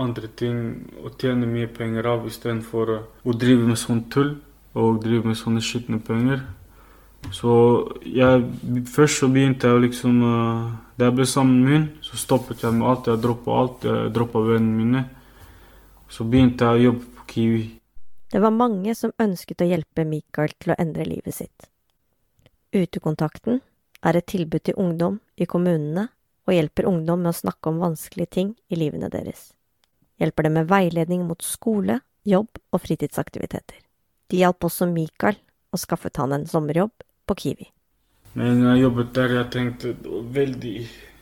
andre ting og tjene mye penger av istedenfor å drive med sånn tull og drive med sånne skitne penger. Så jeg, først så begynte jeg liksom uh, Da jeg ble sammen med henne, så stoppet jeg med alt. Jeg droppa alt. Jeg droppa vennene mine. Så begynte jeg å jobbe på Kiwi. Det var mange som ønsket å hjelpe Mikael til å endre livet sitt. Utekontakten er et tilbud til ungdom i kommunene og hjelper ungdom med å snakke om vanskelige ting i livene deres. Hjelper dem med veiledning mot skole, jobb og fritidsaktiviteter. De hjalp også Mikael og skaffet han en sommerjobb på Kiwi. Men jeg jobbet der, jeg tenkte det var veldig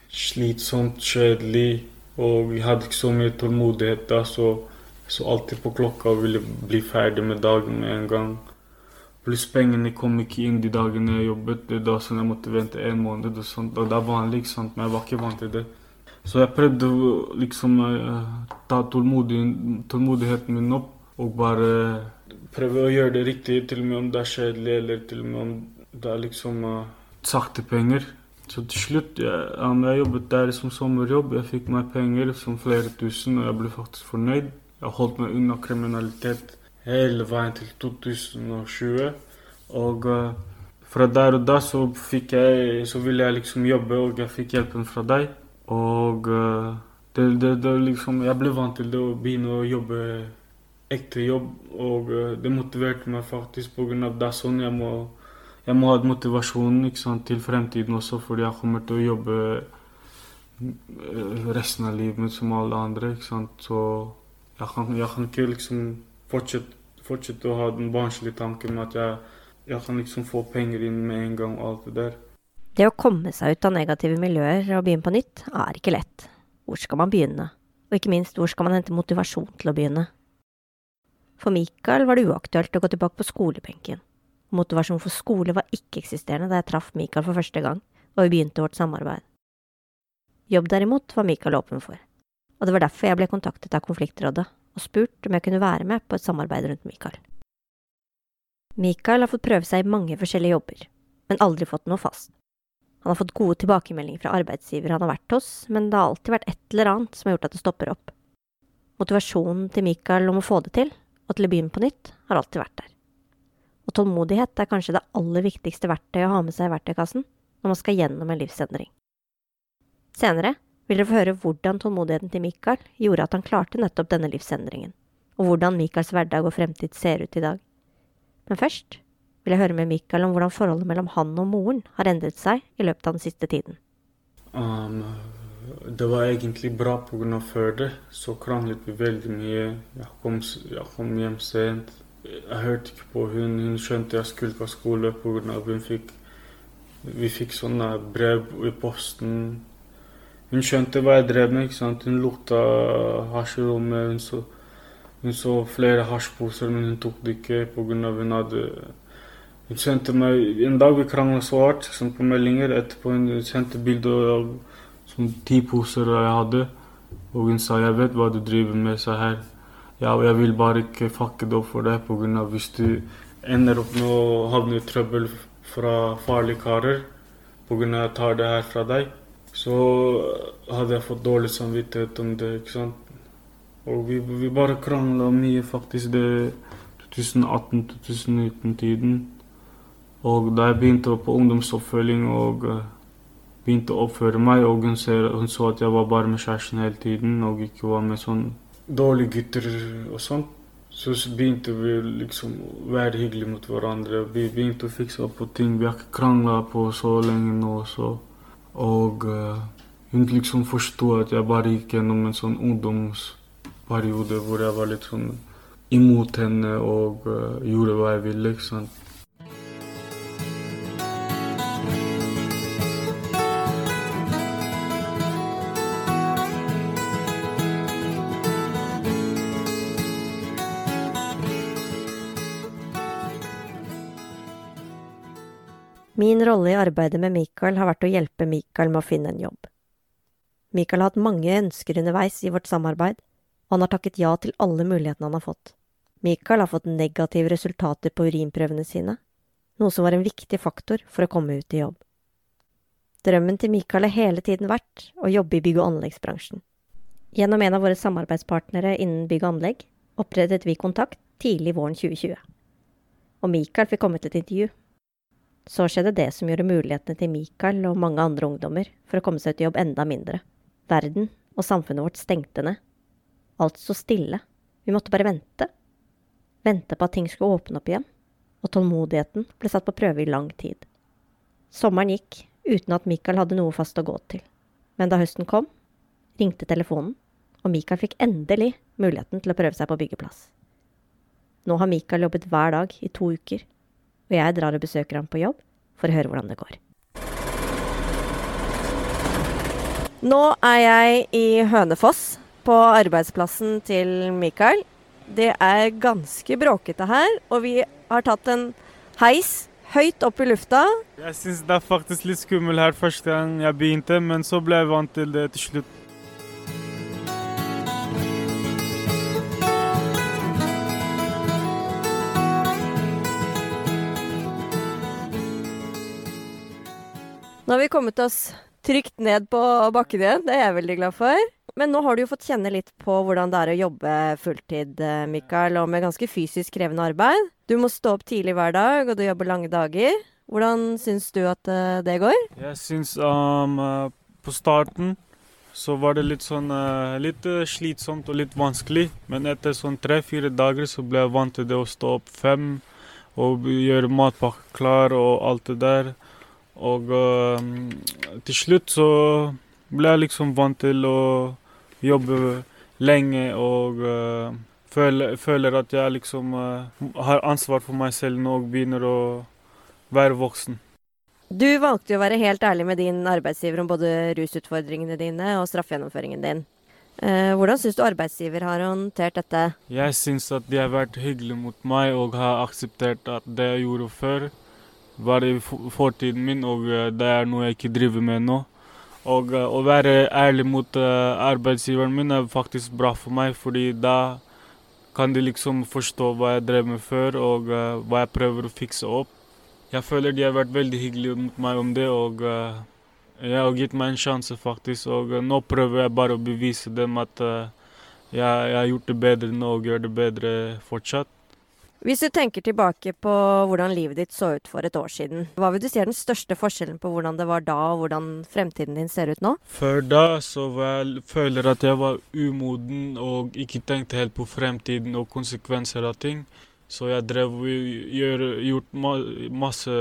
slitsomt, kjedelig, og vi hadde ikke så mye tålmodighet da, så jeg så alltid på klokka og ville bli ferdig med dagen med en gang. Pluss pengene kom ikke inn de dagene jeg jobbet. Det da sånn jeg måtte vente en måned og sånt. Og det er vanlig, ikke sant? men jeg var ikke vant til det. Så jeg prøvde å liksom uh, ta tålmodig, tålmodigheten min opp og bare prøve å gjøre det riktig, til og med om det er kjedelig, eller til og med om det er liksom uh, sakte penger. Så til slutt jeg, jeg jobbet der som sommerjobb. Jeg fikk meg penger som flere tusen, og jeg ble faktisk fornøyd. Jeg holdt meg unna kriminalitet hele veien til 2020. Og uh, fra der og da så fikk jeg Så ville jeg liksom jobbe, og jeg fikk hjelpen fra deg. Og uh, det, det, det liksom Jeg ble vant til det å begynne å jobbe ekte jobb, og uh, det motiverte meg faktisk av det er sånn jeg må jeg må ha motivasjon sant, til fremtiden også, fordi jeg kommer til å jobbe resten av livet mitt som alle andre. ikke sant? Så jeg kan, jeg kan ikke liksom fortsette, fortsette, å ha den barnslige tanken med at jeg, jeg, kan liksom få penger inn med en gang og alt det der. Det å komme seg ut av negative miljøer og begynne på nytt er ikke lett. Hvor skal man begynne? Og ikke minst, hvor skal man hente motivasjon til å begynne? For Mikael var det uaktuelt å gå tilbake på skolebenken. Motivasjon for skole var ikke-eksisterende da jeg traff Mikael for første gang, og vi begynte vårt samarbeid. Jobb derimot var Mikael åpen for og det var derfor jeg ble kontaktet av konfliktrådet og spurt om jeg kunne være med på et samarbeid rundt Mikael. Mikael har fått prøve seg i mange forskjellige jobber, men aldri fått noe fast. Han har fått gode tilbakemeldinger fra arbeidsgiver han har vært hos, men det har alltid vært et eller annet som har gjort at det stopper opp. Motivasjonen til Mikael om å få det til, og til å begynne på nytt, har alltid vært der. Og tålmodighet er kanskje det aller viktigste verktøyet å ha med seg i verktøykassen når man skal gjennom en livsendring. Senere vil dere få høre hvordan tålmodigheten til Mikael gjorde at han klarte nettopp denne livsendringen, og hvordan Mikaels hverdag og fremtid ser ut i dag. Men først vil jeg høre med Mikael om hvordan forholdet mellom han og moren har endret seg i løpet av den siste tiden. Um, det var egentlig bra pga. før det. Så kranglet vi veldig mye. Jeg kom, jeg kom hjem sent. Jeg hørte ikke på hun. Hun skjønte jeg skulle på skole pga. hun fikk Vi fikk sånne brev i posten hun skjønte hva jeg drev med. ikke sant? Hun lukta hasj i rommet. Hun så, hun så flere hasjposer, men hun tok det ikke pga. hun hadde Hun sendte meg En dag vi krangla så hardt sånn på meldinger. Etterpå hun sendte bilde av sånn ti poser jeg hadde. Og hun sa 'Jeg vet hva du driver med', sa her. Ja, og jeg vil bare ikke fucke det opp for deg pga. hvis du ender opp med å havne i trøbbel fra farlige karer pga. tar det her fra deg så hadde jeg fått dårlig samvittighet om det. ikke sant? Og vi, vi bare krangla mye, faktisk, det 2018-2019-tiden. Og da jeg begynte på ungdomsoppfølging og uh, begynte å oppføre meg, og hun, ser, hun, så at jeg var bare med kjæresten hele tiden og ikke var med sånn dårlige gutter og sånt, så begynte vi liksom å være hyggelige mot hverandre. Vi begynte å fikse på ting. Vi har ikke krangla på så lenge nå. så... Og uh, hun liksom forsto at jeg bare gikk gjennom en sånn ungdomsperiode hvor jeg var litt sånn imot henne og uh, gjorde hva jeg ville. ikke sant? Rolle i arbeidet med Mikael har vært å hjelpe Mikael med å finne en jobb. Mikael har hatt mange ønsker underveis i vårt samarbeid, og han har takket ja til alle mulighetene han har fått. Mikael har fått negative resultater på urinprøvene sine, noe som var en viktig faktor for å komme ut i jobb. Drømmen til Mikael har hele tiden vært å jobbe i bygg- og anleggsbransjen. Gjennom en av våre samarbeidspartnere innen bygg og anlegg opprettet vi kontakt tidlig våren 2020. Og Mikael fikk komme til et intervju. Så skjedde det som gjorde mulighetene til Mikael og mange andre ungdommer for å komme seg ut i jobb enda mindre. Verden og samfunnet vårt stengte ned. Alt sto stille. Vi måtte bare vente. Vente på at ting skulle åpne opp igjen. Og tålmodigheten ble satt på prøve i lang tid. Sommeren gikk uten at Mikael hadde noe fast å gå til. Men da høsten kom, ringte telefonen, og Mikael fikk endelig muligheten til å prøve seg på byggeplass. Nå har Mikael jobbet hver dag i to uker, og jeg drar og besøker ham på jobb for å høre hvordan det går. Nå er jeg i Hønefoss, på arbeidsplassen til Mikael. Det er ganske bråkete her, og vi har tatt en heis høyt opp i lufta. Jeg syns det er faktisk litt skummelt her første gang jeg begynte, men så ble jeg vant til det til slutt. Nå har vi kommet oss trygt ned på bakken igjen, det er jeg veldig glad for. Men nå har du jo fått kjenne litt på hvordan det er å jobbe fulltid, eh, Mikael, og med ganske fysisk krevende arbeid. Du må stå opp tidlig hver dag, og du jobber lange dager. Hvordan syns du at eh, det går? Jeg syns um, eh, på starten så var det litt sånn litt slitsomt og litt vanskelig. Men etter sånn tre-fire dager så ble jeg vant til det å stå opp fem og gjøre matpakke klar og alt det der. Og uh, til slutt så ble jeg liksom vant til å jobbe lenge og uh, føler, føler, at jeg liksom uh, har ansvar for meg selv nå og begynner å være voksen. Du valgte jo å være helt ærlig med din arbeidsgiver om både rusutfordringene dine og straffegjennomføringen din. Eh, hvordan syns du arbeidsgiver har håndtert dette? Jeg syns at de har vært hyggelige mot meg og har akseptert at det jeg gjorde før, var i fortiden min, og eh, det er noe jeg ikke driver med nå. Og uh, å være ærlig mot uh, arbeidsgiveren min er faktisk bra for meg, fordi da kan de liksom forstå hva jeg drev med før, og hva jeg prøver å fikse opp. Jeg føler de har vært veldig hyggelige mot meg om det, og jeg har gitt meg en sjanse, faktisk. Og nå prøver jeg bare å bevise dem at jeg har gjort det bedre nå og gjør det bedre fortsatt. Hvis du tenker tilbake på hvordan livet ditt så ut for et år siden, hva vil du si er den største forskjellen på hvordan det var da og hvordan fremtiden din ser ut nå? Før da så jeg, føler jeg at jeg var umoden og ikke tenkte helt på fremtiden og konsekvenser av ting. Så jeg drev gjør, gjort masse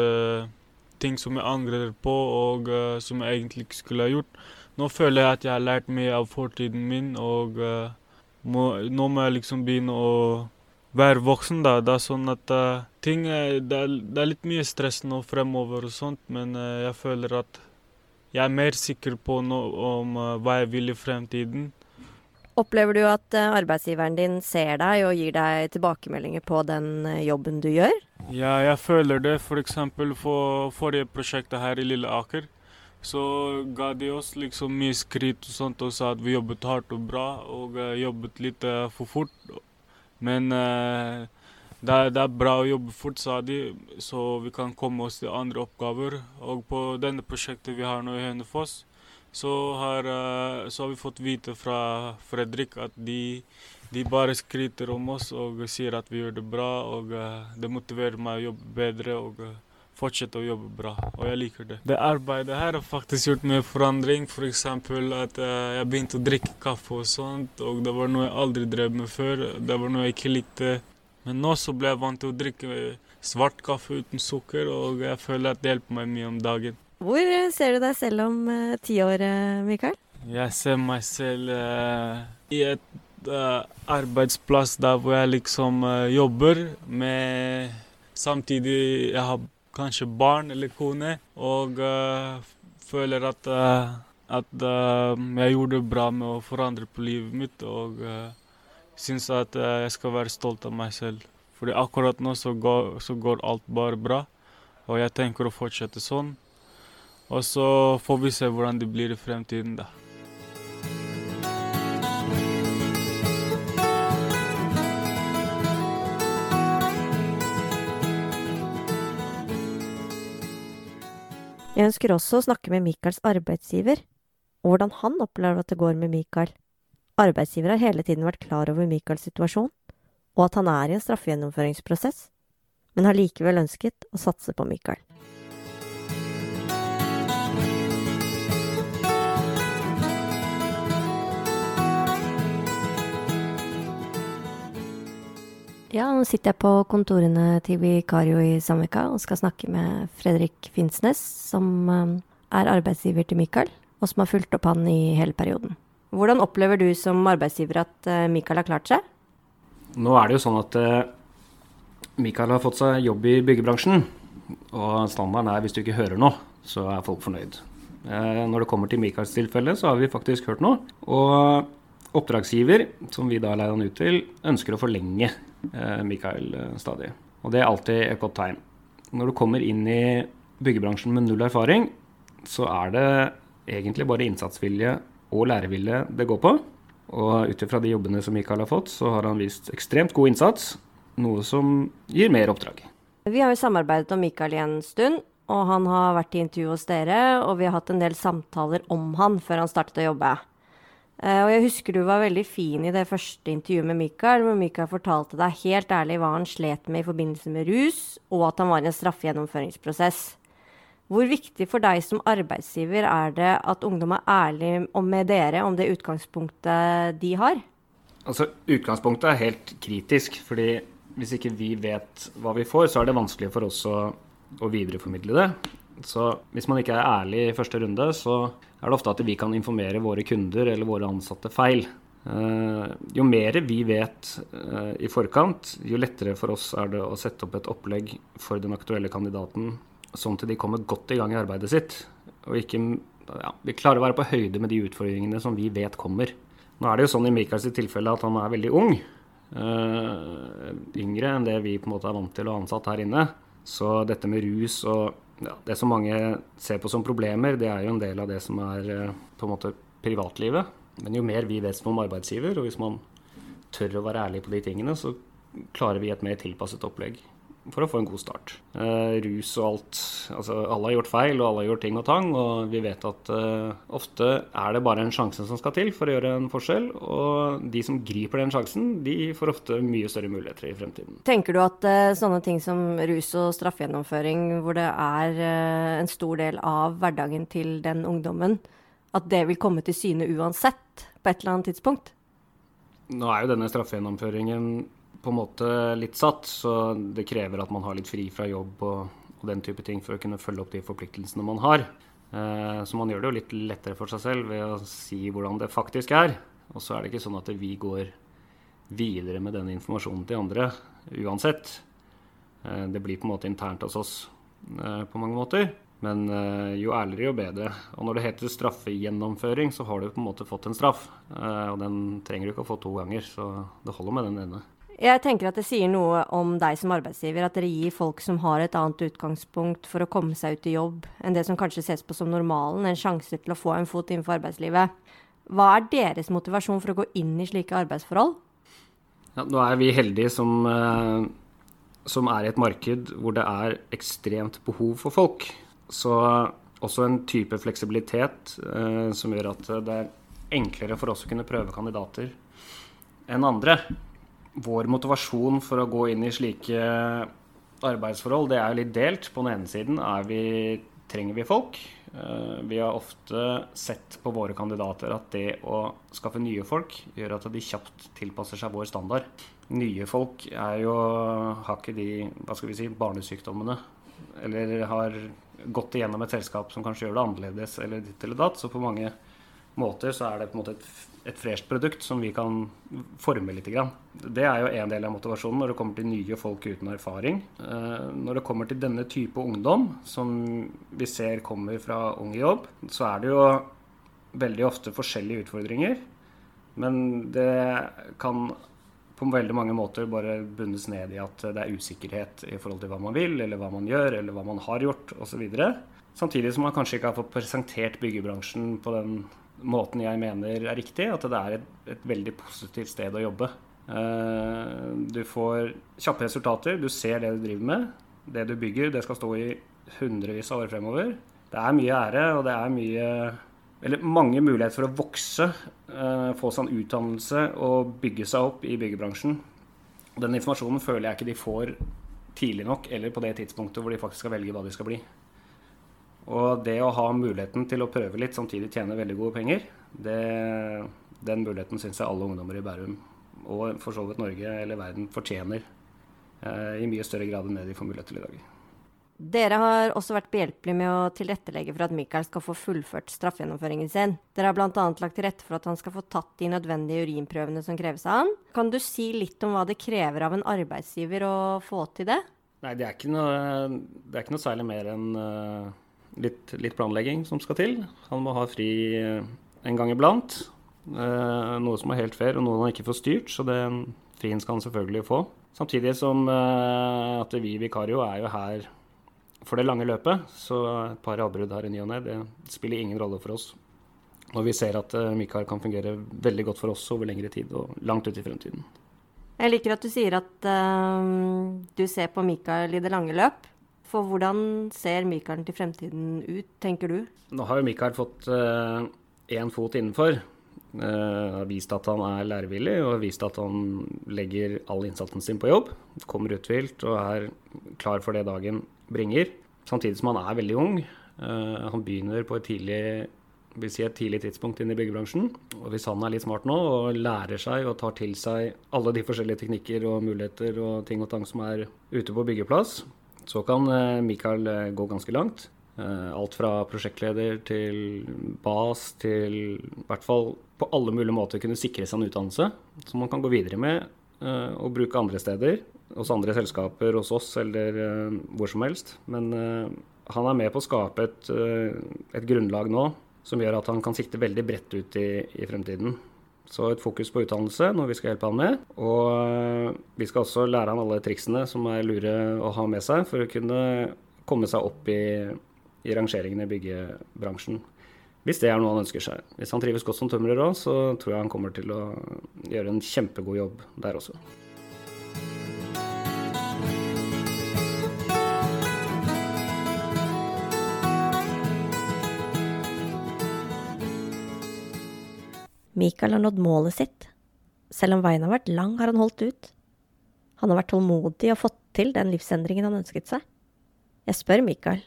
ting som jeg angrer på og uh, som jeg egentlig ikke skulle ha gjort. Nå føler jeg at jeg har lært mye av fortiden min, og uh, må, nå må jeg liksom begynne å være voksen, da. Det er sånn at uh, ting er, det, er, det, er, litt mye stress nå fremover og sånt, men uh, jeg føler at jeg er mer sikker på no, om uh, hva jeg vil i fremtiden. Opplever du at arbeidsgiveren din ser deg og gir deg tilbakemeldinger på den jobben du gjør? Ja, jeg føler det. F.eks. For, for forrige prosjektet her i Lille Aker. Så ga de oss liksom mye skryt og sånt og sa at vi jobbet hardt og bra og jobbet litt for fort. Men uh, det, er, det, er, bra å jobbe fort, sa de, så vi kan komme oss til andre oppgaver. Og på denne prosjektet vi har nå i Hønefoss, så har, uh, så har vi fått vite fra Fredrik at de, de, bare skryter om oss og sier at vi gjør det bra. Og uh, det motiverer meg å jobbe bedre. og fortsette å jobbe bra, og jeg liker det. Det arbeidet her har faktisk gjort mye forandring. F.eks. For at uh, jeg begynte å drikke kaffe og sånt, og det var noe jeg aldri drev med før. Det var noe jeg ikke likte. Men nå så ble jeg vant til å drikke svart kaffe uten sukker, og jeg føler at det hjelper meg mye om dagen. Hvor eh, ser du deg selv om uh, ti år, Mikael? Jeg ser meg selv uh, i et arbeidsplass der hvor jeg liksom jobber med Samtidig jeg har kanskje barn eller kone, og uh, føler at, uh, at uh, jeg gjorde det bra med å forandre på livet mitt, og uh, syns at jeg skal være stolt av meg selv. Fordi akkurat nå så går, så går alt bare bra, og jeg tenker å fortsette sånn. Og så får vi se hvordan det blir i fremtiden, da. Jeg ønsker også å snakke med Michaels arbeidsgiver, og hvordan han opplever at det går med Michael. Arbeidsgiver har hele tiden vært klar over Michaels situasjon, og at han er i en straffegjennomføringsprosess, men har likevel ønsket å satse på Michael. Ja, nå sitter jeg på kontorene til Vikario i Samvika og skal snakke med Fredrik Finnsnes, som eh, er arbeidsgiver til Mikael, og som har fulgt opp han i hele perioden. Hvordan opplever du som arbeidsgiver at eh, Mikael har klart seg? Nå er det jo sånn at eh, Mikael har fått seg jobb i byggebransjen. Og standarden er hvis du ikke hører noe, så er folk fornøyd. Når det kommer til Mikaels tilfelle, så har vi faktisk hørt noe. Og oppdragsgiver, som vi da leier han ut til, ønsker å forlenge Mikael eh, stadig. Og det er alltid et godt tegn. Når du kommer inn i byggebransjen med null erfaring, så er det egentlig bare innsatsvilje og lærevilje det går på. Og ut ifra de jobbene som Mikael har fått, så har han vist ekstremt god innsats. Noe som gir mer oppdrag. Vi har jo samarbeidet om Mikael i en stund, og han har vært i intervju hos dere. Og vi har hatt en del samtaler om han før han startet å jobbe. Uh, og jeg husker du var veldig fin i det første intervjuet med Mikael, hvor Mikael fortalte deg helt ærlig hva han slet med i forbindelse med rus, og at han var i en straffegjennomføringsprosess. Hvor viktig for deg som arbeidsgiver er det at ungdom er ærlig med dere om det utgangspunktet de har? Altså, Utgangspunktet er helt kritisk. fordi hvis ikke vi vet hva vi får, så er det vanskelig for oss å, å videreformidle det. Så hvis man ikke er ærlig i første runde, så er det ofte at vi kan informere våre kunder eller våre ansatte feil. Eh, jo mer vi vet eh, i forkant, jo lettere for oss er det å sette opp et opplegg for den aktuelle kandidaten, sånn at de kommer godt i gang i arbeidet sitt. Og ikke, ja, vi klarer å være på høyde med de utfordringene som vi vet kommer. Nå er det jo sånn i Michaels tilfelle at han er veldig ung. Uh, yngre enn det vi på en måte er vant til å ha ansatt her inne. Så dette med rus og ja, Det som mange ser på som problemer, det er jo en del av det som er eh, på en måte privatlivet. Men jo mer vi vet som om arbeidsgiver, og hvis man tør å være ærlig på de tingene, så klarer vi et mer tilpasset opplegg for å få en god start. Eh, rus og alt Altså, alle har gjort feil, og alle har gjort ting og tang, og vi vet at eh, ofte er det bare en sjanse som skal til for å gjøre en forskjell, og de som griper den sjansen, de får ofte mye større muligheter i fremtiden. Tenker du at eh, sånne ting som rus og straffegjennomføring, hvor det er eh, en stor del av hverdagen til den ungdommen, at det vil komme til syne uansett på et eller annet tidspunkt? Nå er jo denne straffegjennomføringen på en måte litt satt, så det krever at man har litt fri fra jobb og, og den type ting for å kunne følge opp de forpliktelsene man har. Eh, så man gjør det jo litt lettere for seg selv ved å si hvordan det faktisk er. Og så er det ikke sånn at vi går videre med denne informasjonen til andre uansett. Eh, det blir på en måte internt hos oss eh, på mange måter. Men jo ærligere, jo bedre. Og når det heter straffegjennomføring, så har du på en måte fått en straff. Og den trenger du ikke å få to ganger, så det holder med den ene. Jeg tenker at det sier noe om deg som arbeidsgiver, at dere gir folk som har et annet utgangspunkt for å komme seg ut i jobb, enn det som kanskje ses på som normalen, en sjanse til å få en fot innenfor arbeidslivet. Hva er deres motivasjon for å gå inn i slike arbeidsforhold? Ja, nå er vi heldige som, eh, som er i et marked hvor det er ekstremt behov for folk. Så også en type fleksibilitet eh, som gjør at det er enklere for oss å kunne prøve kandidater enn andre vår motivasjon for å gå inn i slike arbeidsforhold, det er litt delt. På den ene siden vi, trenger vi folk. Eh, vi har ofte sett på våre kandidater at det å skaffe nye folk gjør at de kjapt tilpasser seg vår standard. Nye folk er jo, har ikke de hva skal vi si, barnesykdommene. Eller har gått igjennom et selskap som kanskje gjør det annerledes eller ditt eller datt. Så på mange måter så er det på en måte et, et fresht produkt som vi kan forme litt. Grann. Det er jo en del av motivasjonen når det kommer til nye folk uten erfaring. Eh, når det kommer til denne type ungdom, som vi ser kommer fra Ung i jobb, så er det jo veldig ofte forskjellige utfordringer. Men det kan på veldig mange måter bare bundes ned i at det er usikkerhet i forhold til hva man vil, eller hva man gjør, eller hva man har gjort, osv. Samtidig som man kanskje ikke har fått presentert byggebransjen på den måten jeg mener er riktig, at det er et, et veldig positivt sted å jobbe. Uh, du får kjappe resultater, du ser det du driver med. Det du bygger, det skal stå i hundrevis av år fremover. Det er mye ære, og det er mye eller mange muligheter for å vokse, uh, få seg en utdannelse og bygge seg opp i byggebransjen. Den informasjonen føler jeg ikke de får tidlig nok, eller på det tidspunktet hvor de faktisk skal velge hva de skal bli. Og det å ha muligheten til å prøve litt, samtidig tjene veldig gode penger, det, den muligheten syns jeg alle ungdommer i Bærum, og for så vidt Norge eller verden, fortjener. i mye større grad enn det de får mulighet til i dag. Dere har også vært behjelpelige med å tilrettelegge for at Michael skal få fullført straffegjennomføringen sin. Dere har bl.a. lagt til rette for at han skal få tatt de nødvendige urinprøvene som kreves av han. Kan du si litt om hva det krever av en arbeidsgiver å få til det? Nei, det er ikke noe, det er ikke noe særlig mer enn uh, litt, litt, planlegging som skal til. Han må ha fri uh, en gang iblant. Uh, noe som er helt fair, og noe han ikke får styrt. Så den frien skal han selvfølgelig få. Samtidig som at vi Vikario er jo her for det lange løpet. Så et par avbrudd her i ny og ne, det spiller ingen rolle for oss. Når vi ser at Mikael kan fungere veldig godt for oss over lengre tid og langt ut i fremtiden. Jeg liker at du sier at uh, du ser på Mikael i det lange løp. For hvordan ser Mikael til fremtiden ut, tenker du? Nå har jo Mikael fått én uh, fot innenfor. Uh, har vist at han er lærevillig og har vist at han legger all innsatsen sin på jobb. Kommer uthvilt og er klar for det dagen bringer. Samtidig som han er veldig ung. Uh, han begynner på et tidlig si et tidlig tidspunkt inn i byggebransjen. Og hvis han er litt smart nå og lærer seg og tar til seg alle de forskjellige teknikker og muligheter og ting og tang som er ute på byggeplass, så kan eh, Mikael eh, gå ganske langt. Eh, alt fra prosjektleder til bas til i hvert fall på alle mulige måter kunne sikre seg en utdannelse som man kan gå videre med og bruke andre steder. Hos andre selskaper, hos oss eller hvor som helst. Men han er med på å skape et, et grunnlag nå som gjør at han kan sikte veldig bredt ut i, i fremtiden. Så et fokus på utdannelse, noe vi skal hjelpe han med. Og eh, vi skal også lære han alle triksene som er lure å ha med seg for å kunne komme seg opp i, i rangeringen i byggebransjen. Hvis det er noe han ønsker seg. Hvis han trives godt som tømrer òg, så tror jeg han kommer til å gjøre en kjempegod jobb der også. Mikael har nådd målet sitt. Selv om veien har vært lang, har han holdt ut. Han har vært tålmodig og fått til den livsendringen han ønsket seg. Jeg spør Mikael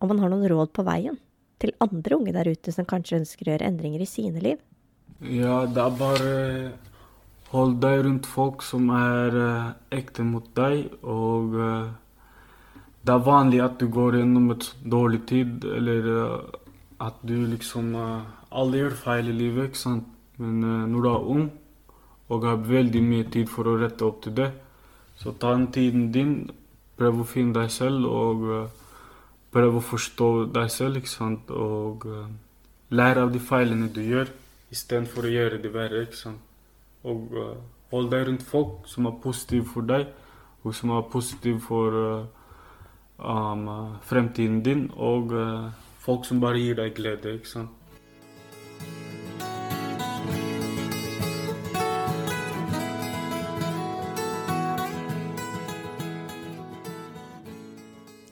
om han har noen råd på veien til andre unge der ute som kanskje ønsker å gjøre endringer i sine liv. Ja, det er bare hold deg rundt folk som er uh, ekte mot deg, og uh, det er vanlig at du går gjennom et dårlig tid, eller at du liksom Alle gjør feil i livet, ikke sant? Men uh, når du er ung og har veldig mye tid for å rette opp til det, så ta den tiden din, prøv å finne deg selv og uh, prøv å forstå deg selv, ikke sant. Og uh, lære av de feilene du gjør, istedenfor å gjøre det verre, ikke sant. Og uh, hold deg rundt folk som er positive for deg, og som er positive for um, fremtiden din, og folk som bare gir deg glede, ikke sant.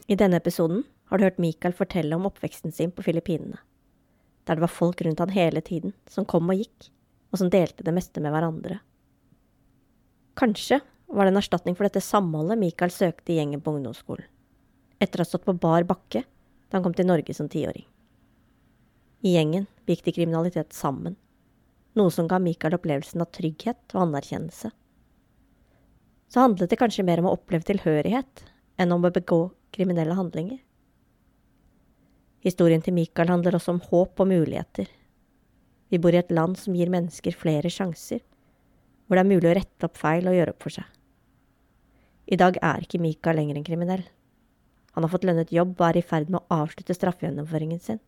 I denne episoden har du hørt Michael fortelle om oppveksten sin på Filippinene, der det var folk rundt han hele tiden, som kom og gikk, og som delte det meste med hverandre. Kanskje var det en erstatning for dette samholdet Michael søkte i gjengen på ungdomsskolen, etter å ha stått på bar bakke da han kom til Norge som tiåring. I gjengen begikk de kriminalitet sammen, noe som ga Michael opplevelsen av trygghet og anerkjennelse. Så handlet det kanskje mer om å oppleve tilhørighet enn om å begå kriminelle handlinger. Historien til Michael handler også om håp og muligheter. Vi bor i et land som gir mennesker flere sjanser, hvor det er mulig å rette opp feil og gjøre opp for seg. I dag er ikke Michael lenger en kriminell. Han har fått lønnet jobb og er i ferd med å avslutte straffegjennomføringen sin.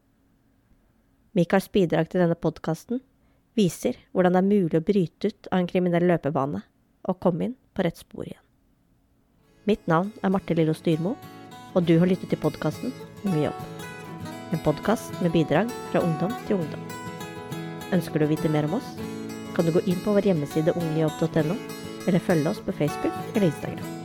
Michaels bidrag til denne podkasten viser hvordan det er mulig å bryte ut av en kriminell løpebane og komme inn på rett spor igjen. Mitt navn er Marte Lillo Styrmo og du har lyttet til podkasten Unge jobb. En podkast med bidrag fra ungdom til ungdom. Ønsker du å vite mer om oss, kan du gå inn på vår hjemmeside ungejobb.no, eller følge oss på Facebook eller Instagram.